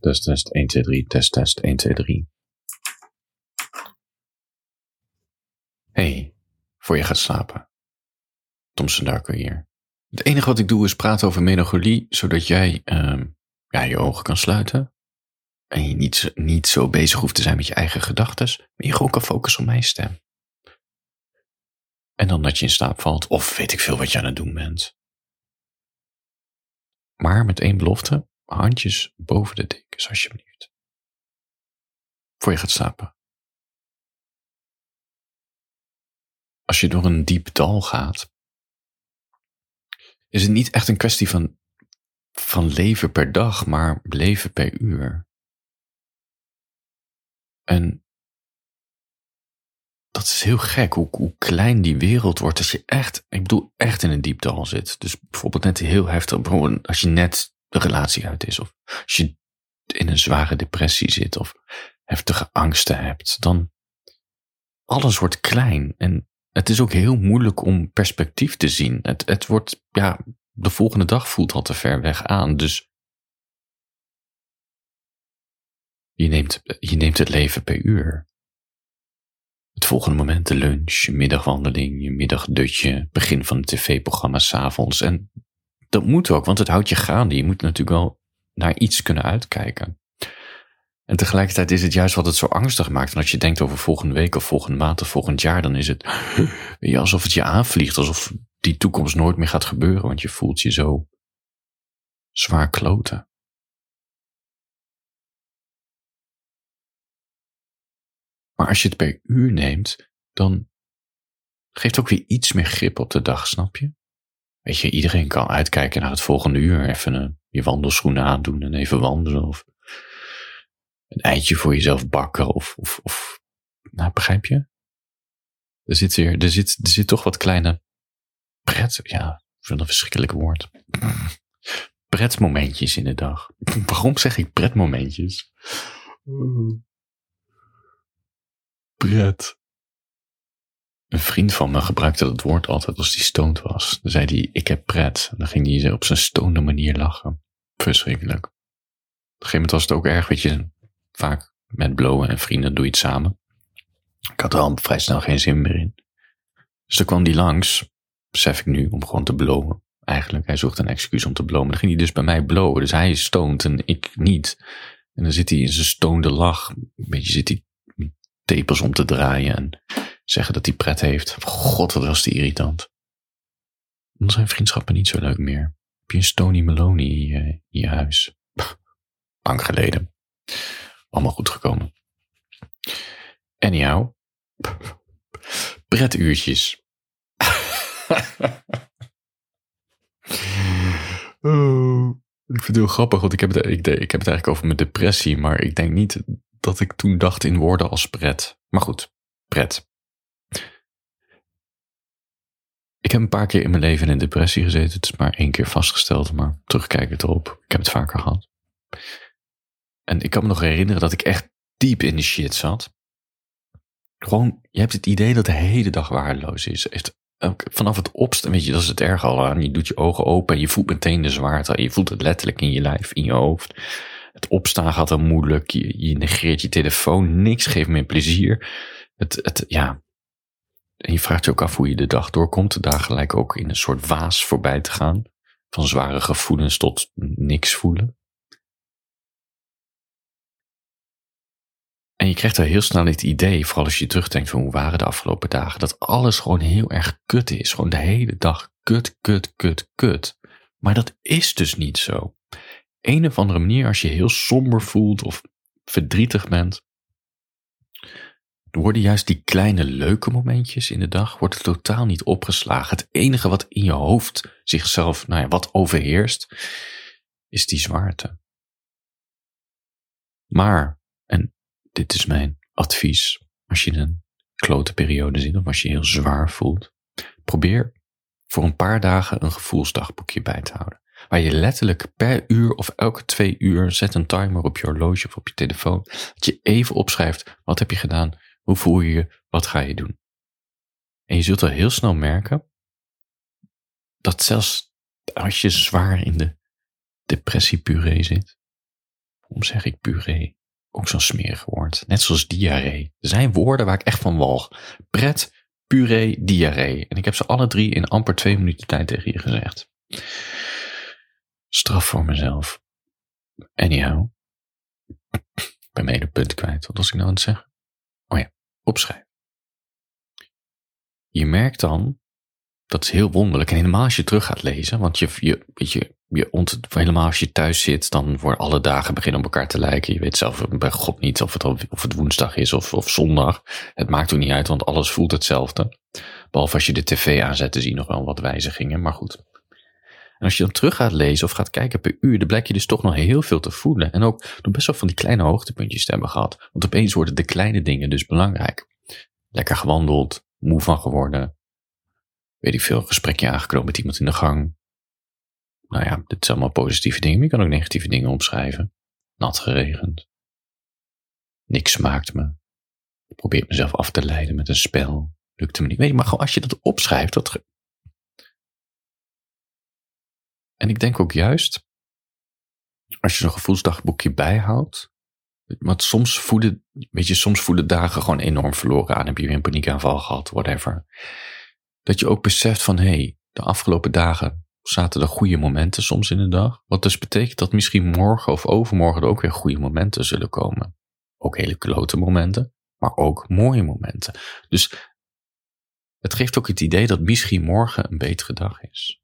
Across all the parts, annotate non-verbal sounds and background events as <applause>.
Test, test, 1, 2, 3, test, test, 1, 2, 3. Hey, voor je gaat slapen. Tom Sendarko hier. Het enige wat ik doe is praten over melancholie, zodat jij uh, ja, je ogen kan sluiten. En je niet, niet zo bezig hoeft te zijn met je eigen gedachten, maar je gewoon kan focussen op mijn stem. En dan dat je in slaap valt, of weet ik veel wat je aan het doen bent. Maar met één belofte, handjes boven de dekens alsjeblieft. Voor je gaat slapen. Als je door een diep dal gaat, is het niet echt een kwestie van, van leven per dag, maar leven per uur. En dat is heel gek, hoe, hoe klein die wereld wordt als je echt, ik bedoel echt in een diep dal zit. Dus bijvoorbeeld net heel heftig, als je net de relatie uit is, of als je in een zware depressie zit, of heftige angsten hebt, dan alles wordt klein. En het is ook heel moeilijk om perspectief te zien. Het, het wordt, ja, de volgende dag voelt al te ver weg aan. Dus je neemt, je neemt het leven per uur. Het volgende moment de lunch, je middagwandeling, je middagdutje, begin van het tv-programma s'avonds. En dat moet ook, want het houdt je gaande. Je moet natuurlijk wel naar iets kunnen uitkijken. En tegelijkertijd is het juist wat het zo angstig maakt. En als je denkt over volgende week of volgende maand of volgend jaar, dan is het <laughs> alsof het je aanvliegt. Alsof die toekomst nooit meer gaat gebeuren, want je voelt je zo zwaar kloten. Maar als je het per uur neemt, dan geeft het ook weer iets meer grip op de dag, snap je? Weet je, iedereen kan uitkijken naar het volgende uur. Even een, je wandelschoenen aandoen en even wandelen. Of een eitje voor jezelf bakken. Of, of, of nou, begrijp je? Er zit, weer, er, zit, er zit toch wat kleine pret. Ja, vind een verschrikkelijk woord. Pretmomentjes in de dag. <laughs> Waarom zeg ik pretmomentjes? Pret. Een vriend van me gebruikte dat woord altijd als hij stoned was. Dan zei hij, ik heb pret. En dan ging hij op zijn stonde manier lachen. Verschrikkelijk. Op een gegeven moment was het ook erg, weet je, vaak met blowen en vrienden doe je het samen. Ik had er al vrij snel geen zin meer in. Dus dan kwam die langs, besef ik nu, om gewoon te blowen. Eigenlijk, hij zocht een excuus om te blowen. Dan ging hij dus bij mij blowen. Dus hij stoned en ik niet. En dan zit hij in zijn stonde lach. Een beetje zit hij tepels om te draaien en zeggen dat hij pret heeft. God, wat was die irritant. Dan zijn vriendschappen niet zo leuk meer. Heb je een Stony Maloney in je, huis? Lang geleden. Allemaal goed gekomen. Anyhow. Pretuurtjes. <laughs> oh, ik vind het heel grappig, want ik heb, het, ik, ik heb het eigenlijk over mijn depressie, maar ik denk niet dat ik toen dacht in woorden als pret. Maar goed, pret. Ik heb een paar keer in mijn leven in een depressie gezeten. Het is maar één keer vastgesteld, maar terugkijkend erop, ik heb het vaker gehad. En ik kan me nog herinneren dat ik echt diep in de shit zat. Gewoon, je hebt het idee dat de hele dag waardeloos is. vanaf het opstaan, weet je, dat is het erg al aan. Je doet je ogen open en je voelt meteen de zwaarte. Je voelt het letterlijk in je lijf, in je hoofd. Het opstaan gaat dan moeilijk. Je, je negeert je telefoon. Niks geeft meer plezier. Het, het, ja. En je vraagt je ook af hoe je de dag doorkomt. Daar gelijk ook in een soort waas voorbij te gaan. Van zware gevoelens tot niks voelen. En je krijgt er heel snel het idee, vooral als je terugdenkt van hoe waren de afgelopen dagen, dat alles gewoon heel erg kut is. Gewoon de hele dag kut, kut, kut, kut. Maar dat is dus niet zo. Een of andere manier, als je heel somber voelt of verdrietig bent, worden juist die kleine leuke momentjes in de dag wordt totaal niet opgeslagen. Het enige wat in je hoofd zichzelf, nou ja, wat overheerst, is die zwaarte. Maar, en dit is mijn advies, als je een klote periode zit of als je heel zwaar voelt, probeer voor een paar dagen een gevoelsdagboekje bij te houden. Waar je letterlijk per uur of elke twee uur zet een timer op je horloge of op je telefoon. Dat je even opschrijft, wat heb je gedaan, hoe voel je je, wat ga je doen. En je zult al heel snel merken dat zelfs als je zwaar in de depressiepuree zit, Waarom zeg ik puree? Ook zo'n smerig woord. Net zoals diarree. Er zijn woorden waar ik echt van walg. Pret, puree, diarree. En ik heb ze alle drie in amper twee minuten tijd tegen je gezegd. Straf voor mezelf. Anyhow. Ik ben mee de punt kwijt. Wat was ik nou aan het zeggen? Oh ja, opschrijven. Je merkt dan, dat is heel wonderlijk. En helemaal als je terug gaat lezen, want je, je, je, je ont, helemaal als je thuis zit, dan worden alle dagen beginnen op elkaar te lijken. Je weet zelf bij God niet of het, of het woensdag is of, of zondag. Het maakt ook niet uit, want alles voelt hetzelfde. Behalve als je de tv aanzet, zie je nog wel wat wijzigingen, maar goed. En als je dan terug gaat lezen of gaat kijken per uur, dan blijkt je dus toch nog heel veel te voelen. En ook nog best wel van die kleine hoogtepuntjes te hebben gehad. Want opeens worden de kleine dingen dus belangrijk. Lekker gewandeld, moe van geworden. Weet ik veel, gesprekje aangeknopen met iemand in de gang. Nou ja, dit zijn allemaal positieve dingen, maar je kan ook negatieve dingen opschrijven. Nat geregend. Niks smaakt me. Ik probeer mezelf af te leiden met een spel. Lukte me niet. Weet je, maar gewoon als je dat opschrijft, dat, En ik denk ook juist, als je zo'n gevoelsdagboekje bijhoudt, want soms voelen, weet je, soms voelen dagen gewoon enorm verloren aan. Heb je weer een paniekaanval gehad, whatever. Dat je ook beseft van, hé, hey, de afgelopen dagen zaten er goede momenten soms in de dag. Wat dus betekent dat misschien morgen of overmorgen er ook weer goede momenten zullen komen. Ook hele klote momenten, maar ook mooie momenten. Dus het geeft ook het idee dat misschien morgen een betere dag is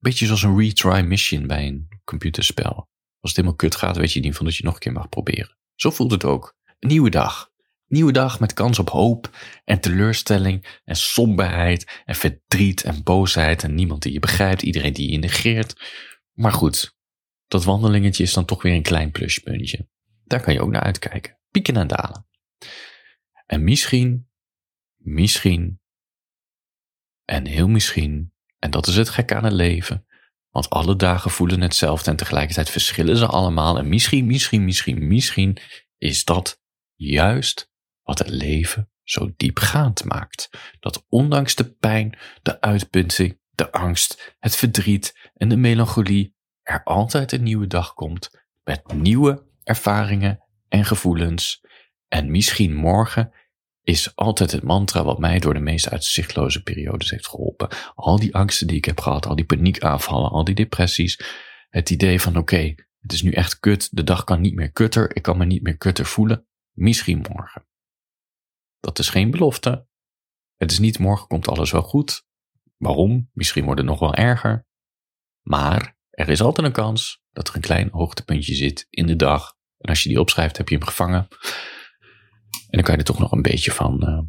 beetje zoals een retry mission bij een computerspel. Als het helemaal kut gaat, weet je in ieder geval dat je nog een keer mag proberen. Zo voelt het ook. Een nieuwe dag. Nieuwe dag met kans op hoop en teleurstelling en somberheid en verdriet en boosheid en niemand die je begrijpt, iedereen die je negeert. Maar goed, dat wandelingetje is dan toch weer een klein pluspuntje. Daar kan je ook naar uitkijken. Pieken en dalen. En misschien, misschien en heel misschien en dat is het gek aan het leven. Want alle dagen voelen hetzelfde en tegelijkertijd verschillen ze allemaal. En misschien, misschien, misschien, misschien is dat juist wat het leven zo diepgaand maakt. Dat ondanks de pijn, de uitputting, de angst, het verdriet en de melancholie er altijd een nieuwe dag komt met nieuwe ervaringen en gevoelens. En misschien morgen is altijd het mantra wat mij door de meest uitzichtloze periodes heeft geholpen. Al die angsten die ik heb gehad, al die paniekaanvallen, al die depressies. Het idee van oké, het is nu echt kut, de dag kan niet meer kutter, ik kan me niet meer kutter voelen. Misschien morgen. Dat is geen belofte. Het is niet morgen komt alles wel goed. Waarom? Misschien wordt het nog wel erger. Maar er is altijd een kans dat er een klein hoogtepuntje zit in de dag. En als je die opschrijft, heb je hem gevangen. En dan kan je er toch nog een beetje van, uh,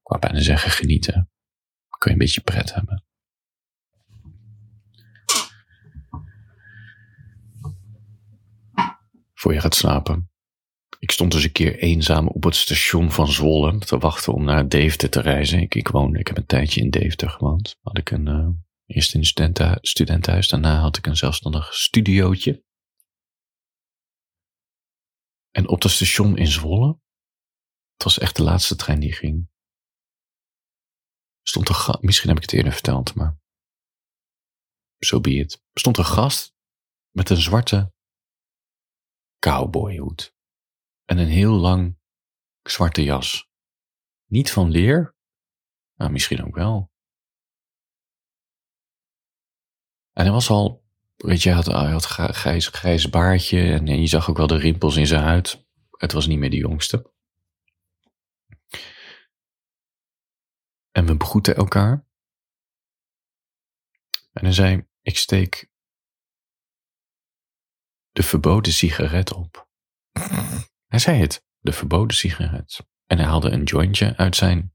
ik wou bijna zeggen, genieten. Dan kun je een beetje pret hebben. Voor je gaat slapen. Ik stond dus een keer eenzaam op het station van Zwolle te wachten om naar Deventer te reizen. Ik, ik woonde, ik heb een tijdje in Deventer gewoond. Had ik een, uh, eerst in een studentenhuis, daarna had ik een zelfstandig studiootje. En op dat station in Zwolle het was echt de laatste trein die ging. Stond een gast, misschien heb ik het eerder verteld, maar zo so be it. Stond een gast met een zwarte cowboyhoed en een heel lang zwarte jas. Niet van leer, maar misschien ook wel. En hij was al, weet je, hij had, hij had grijs, grijs baardje en je zag ook wel de rimpels in zijn huid. Het was niet meer de jongste. En we begroeten elkaar. En hij zei: Ik steek de verboden sigaret op. <laughs> Hij zei het, de verboden sigaret. En hij haalde een jointje uit zijn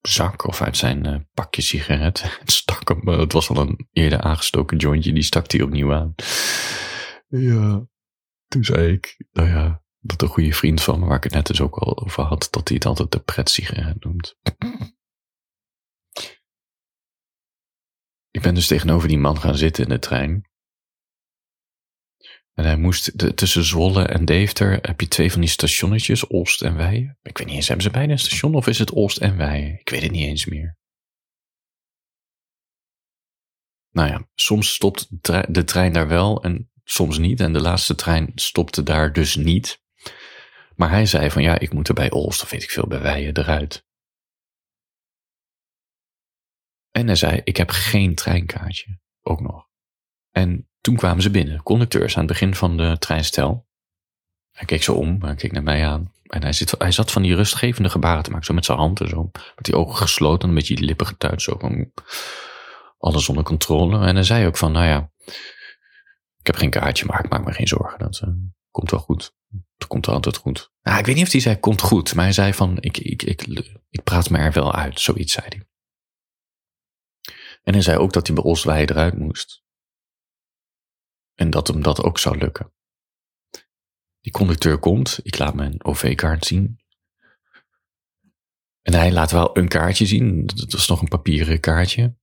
zak of uit zijn uh, pakje sigaret. <laughs> Het stak hem, uh, het was al een eerder aangestoken jointje, die stak hij opnieuw aan. Ja, toen zei ik, nou ja, dat een goede vriend van me, waar ik het net dus ook al over had, dat hij het altijd de pret sigaret noemt. Ik ben dus tegenover die man gaan zitten in de trein. En hij moest, tussen Zwolle en Deventer heb je twee van die stationnetjes, Oost en Weijen. Ik weet niet eens, hebben ze beide een station of is het Oost en Weijen? Ik weet het niet eens meer. Nou ja, soms stopt de trein daar wel en soms niet. En de laatste trein stopte daar dus niet. Maar hij zei van ja, ik moet er bij Olst, of weet ik veel, bij Weijen eruit. En hij zei, ik heb geen treinkaartje, ook nog. En toen kwamen ze binnen, conducteurs aan het begin van de treinstel. Hij keek zo om, hij keek naar mij aan. En hij, zit, hij zat van die rustgevende gebaren te maken, zo met zijn handen, zo, met die ogen gesloten, een beetje die lippen getuid, zo alles onder controle. En hij zei ook van, nou ja, ik heb geen kaartje, maar ik maak me geen zorgen, dat uh, komt wel goed. Het komt altijd goed. Nou, ik weet niet of hij zei, komt goed, maar hij zei van, ik, ik, ik, ik praat me er wel uit, zoiets zei hij. En hij zei ook dat hij bij Oswij eruit moest. En dat hem dat ook zou lukken. Die conducteur komt, ik laat mijn OV-kaart zien. En hij laat wel een kaartje zien, dat is nog een papieren kaartje.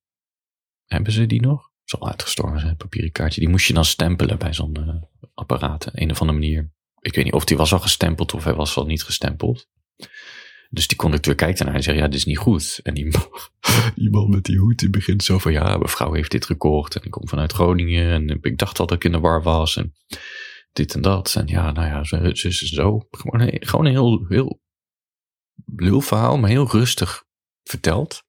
Hebben ze die nog? Zal uitgestorven zijn, papieren kaartje. Die moest je dan stempelen bij zo'n uh, apparaat, een of andere manier. Ik weet niet of die was al gestempeld of hij was al niet gestempeld. Dus die conducteur kijkt ernaar en zegt, ja, dit is niet goed. En <laughs> die, man met die hoed, die begint zo van, ja, mijn vrouw heeft dit gekocht en ik kom vanuit Groningen en ik dacht al dat ik in de war was en dit en dat. En ja, nou ja, zo, zo, zo. Gewoon, een, heel, heel lulverhaal, maar heel rustig verteld.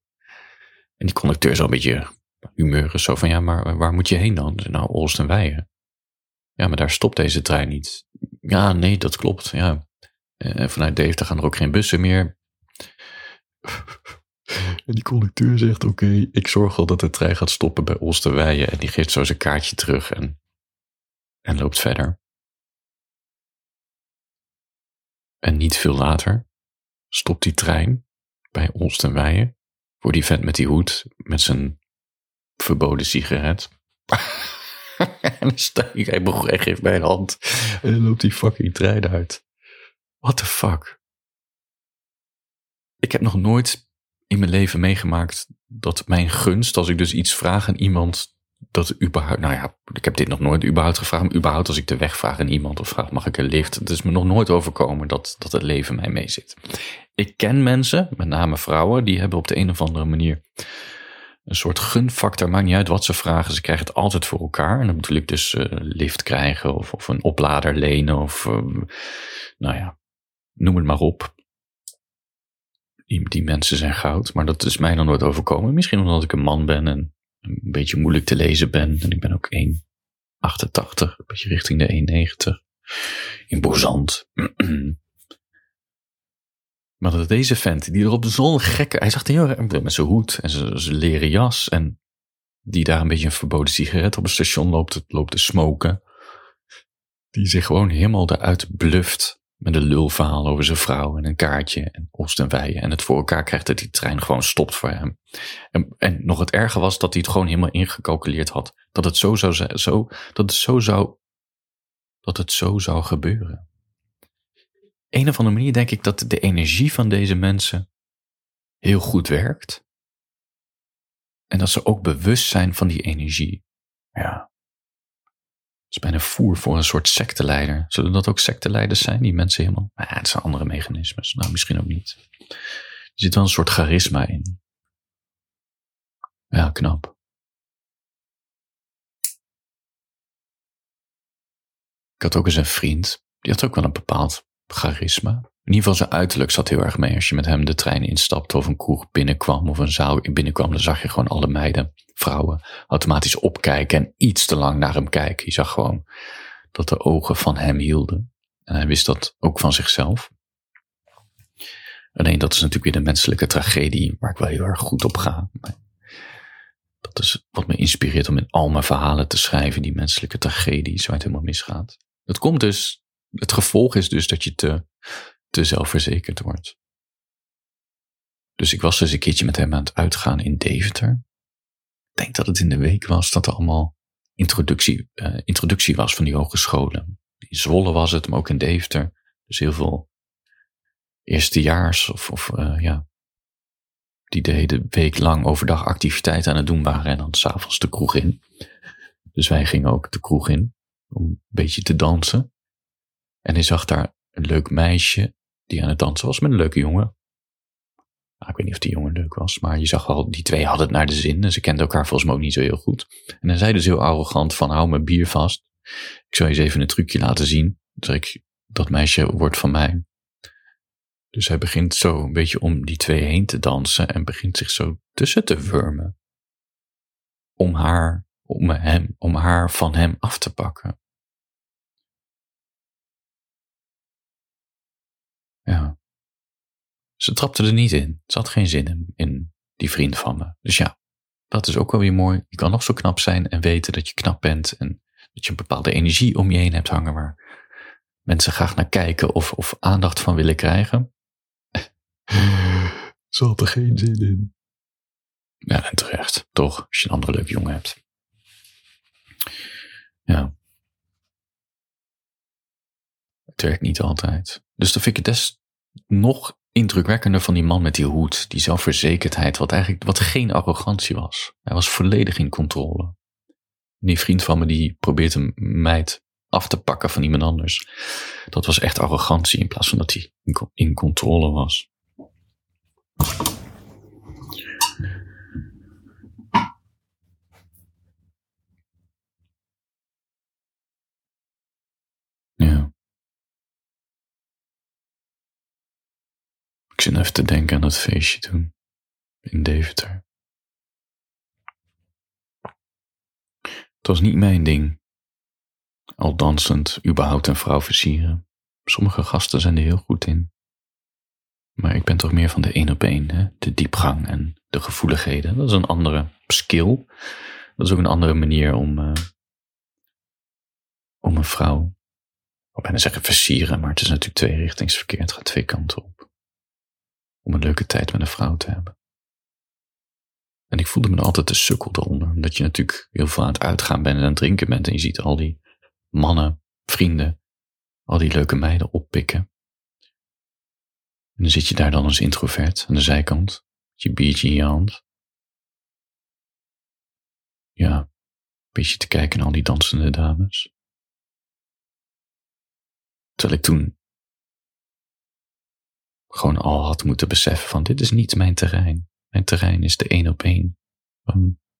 En die conducteur zo een beetje humeurig, zo van, ja, maar waar moet je heen dan? Nou, Olst en Weijen. Ja, maar daar stopt deze trein niet. Ja, nee, dat klopt, ja. En eh, vanuit Deventer gaan er ook geen bussen meer. <laughs> En die conducteur zegt: Oké, ik zorg wel dat de trein gaat stoppen bij Oosterweijen. En die geeft zo zijn kaartje terug en, en loopt verder. En niet veel later stopt die trein bij Oosterweijen voor die vent met die hoed met zijn verboden sigaret. <laughs> en dan sta ik, hij geeft mij een hand en dan loopt die fucking trein uit. What the fuck? Ik heb nog nooit in mijn leven meegemaakt dat mijn gunst, als ik dus iets vraag aan iemand, dat überhaupt, nou ja, ik heb dit nog nooit überhaupt gevraagd, maar überhaupt als ik de weg vraag aan iemand of vraag, mag ik een lift? Het is me nog nooit overkomen dat, dat het leven mij meezit. Ik ken mensen, met name vrouwen, die hebben op de een of andere manier een soort gunfactor. Maakt niet uit wat ze vragen, ze krijgen het altijd voor elkaar. En dan bedoel ik dus uh, lift krijgen of, of een oplader lenen of, uh, nou ja, noem het maar op. Die, die mensen zijn goud, maar dat is mij nog nooit overkomen. Misschien omdat ik een man ben en een beetje moeilijk te lezen ben. En ik ben ook 1,88, een beetje richting de 1,90. Imposant. <clears throat> maar dat deze vent, die er op zo'n gekke... Hij zag heel met zijn hoed en zijn, zijn leren jas. En die daar een beetje een verboden sigaret op het station loopt, loopt te smoken. Die zich gewoon helemaal eruit bluft met een lulverhaal over zijn vrouw en een kaartje en oost en wijen. En het voor elkaar krijgt dat die trein gewoon stopt voor hem. En, en nog het erge was dat hij het gewoon helemaal ingecalculeerd had. Dat het zo zou, zo, dat het zo zou, dat het zo zou gebeuren. Een of andere manier denk ik dat de energie van deze mensen heel goed werkt. En dat ze ook bewust zijn van die energie. Ja, is bijna voer voor een soort secteleider. Zullen dat ook secteleiders zijn, die mensen helemaal? Ja, het zijn andere mechanismes. Nou, misschien ook niet. Er zit wel een soort charisma in. Ja, knap. Ik had ook eens een vriend. Die had ook wel een bepaald charisma. In ieder geval zijn uiterlijk zat heel erg mee. Als je met hem de trein instapte of een kroeg binnenkwam of een zaal binnenkwam, dan zag je gewoon alle meiden vrouwen automatisch opkijken en iets te lang naar hem kijken. Je zag gewoon dat de ogen van hem hielden. En hij wist dat ook van zichzelf. Alleen dat is natuurlijk weer de menselijke tragedie waar ik wel heel erg goed op ga. Dat is wat me inspireert om in al mijn verhalen te schrijven, die menselijke tragedie, zo het helemaal misgaat. Het komt dus, het gevolg is dus dat je te, te zelfverzekerd wordt. Dus ik was dus een keertje met hem aan het uitgaan in Deventer ik denk dat het in de week was dat er allemaal introductie, uh, introductie was van die hogescholen. In Zwolle was het, maar ook in Deventer. Dus heel veel eerstejaars of, of uh, ja, die de hele week lang overdag activiteiten aan het doen waren en dan s'avonds de kroeg in. Dus wij gingen ook de kroeg in om een beetje te dansen. En hij zag daar een leuk meisje die aan het dansen was met een leuke jongen. Ik weet niet of die jongen leuk was, maar je zag wel, die twee hadden het naar de zin. En ze kenden elkaar volgens mij ook niet zo heel goed. En hij zei dus heel arrogant van, hou mijn bier vast. Ik zal je eens even een trucje laten zien. Ik, dat meisje wordt van mij. Dus hij begint zo een beetje om die twee heen te dansen en begint zich zo tussen te wurmen. Om haar, om hem, om haar van hem af te pakken. Ja. Ze trapte er niet in. Ze had geen zin in, in die vriend van me. Dus ja, dat is ook wel weer mooi. Je kan nog zo knap zijn en weten dat je knap bent en dat je een bepaalde energie om je heen hebt hangen waar mensen graag naar kijken of, of aandacht van willen krijgen. <laughs> Ze had er geen zin in. Ja, en terecht, toch, als je een andere leuke jongen hebt. Ja. Het werkt niet altijd. Dus dan vind ik het des nog indrukwekkender van die man met die hoed, die zelfverzekerdheid, wat eigenlijk wat geen arrogantie was. Hij was volledig in controle. Die vriend van me die probeert een meid af te pakken van iemand anders. Dat was echt arrogantie in plaats van dat hij in controle was. Ja. Zit even te denken aan dat feestje toen. In Deventer. Het was niet mijn ding. Al dansend, überhaupt een vrouw versieren. Sommige gasten zijn er heel goed in. Maar ik ben toch meer van de één op één, de diepgang en de gevoeligheden. Dat is een andere skill. Dat is ook een andere manier om, uh, om een vrouw, ik bijna zeggen versieren, maar het is natuurlijk twee richtingsverkeer. Het gaat twee kanten op. Om een leuke tijd met een vrouw te hebben. En ik voelde me altijd de sukkel eronder, omdat je natuurlijk heel veel aan het uitgaan bent en aan het drinken bent en je ziet al die mannen, vrienden, al die leuke meiden oppikken. En dan zit je daar dan als introvert aan de zijkant, met je biertje in je hand. Ja, een beetje te kijken naar al die dansende dames. Terwijl ik toen gewoon al had moeten beseffen van dit is niet mijn terrein. Mijn terrein is de één op één.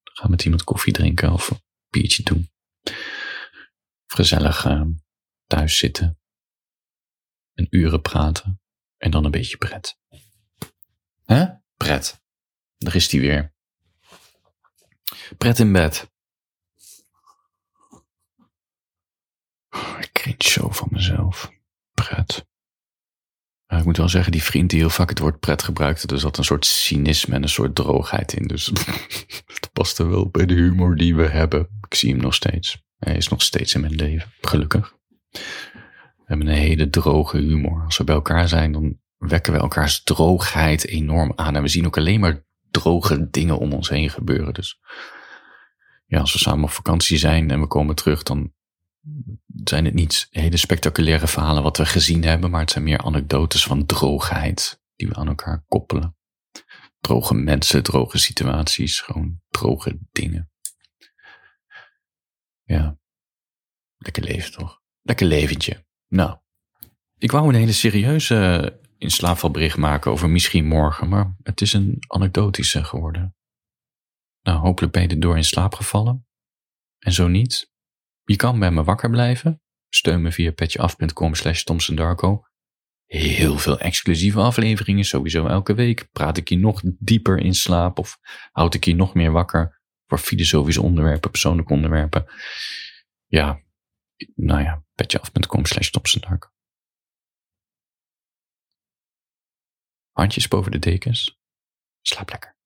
Ga met iemand koffie drinken of een biertje doen. Gezellig uh, thuis zitten. En uren praten. En dan een beetje pret. Hè? Pret. Daar is die weer. Pret in bed. Ik kreeg zo van mezelf. Pret. Ik moet wel zeggen, die vriend die heel vaak het woord pret gebruikte, er zat een soort cynisme en een soort droogheid in. Dus <laughs> het paste wel bij de humor die we hebben. Ik zie hem nog steeds. Hij is nog steeds in mijn leven, gelukkig. We hebben een hele droge humor. Als we bij elkaar zijn, dan wekken we elkaars droogheid enorm aan. En we zien ook alleen maar droge dingen om ons heen gebeuren. Dus ja, als we samen op vakantie zijn en we komen terug, dan zijn het niet hele spectaculaire verhalen wat we gezien hebben, maar het zijn meer anekdotes van droogheid die we aan elkaar koppelen. Droge mensen, droge situaties, gewoon droge dingen. Ja, lekker leven toch? Lekker leventje. Nou, ik wou een hele serieuze in slaapvalbericht maken over misschien morgen, maar het is een anekdotische geworden. Nou, hopelijk ben je door in slaap gevallen. En zo niet. Je kan bij me wakker blijven. Steun me via petjeaf.com slash. Heel veel exclusieve afleveringen, sowieso elke week. Praat ik je nog dieper in slaap of houd ik je nog meer wakker voor filosofische onderwerpen, persoonlijke onderwerpen. Ja, nou ja, petjeaf.com slash. Handjes boven de dekens. Slaap lekker.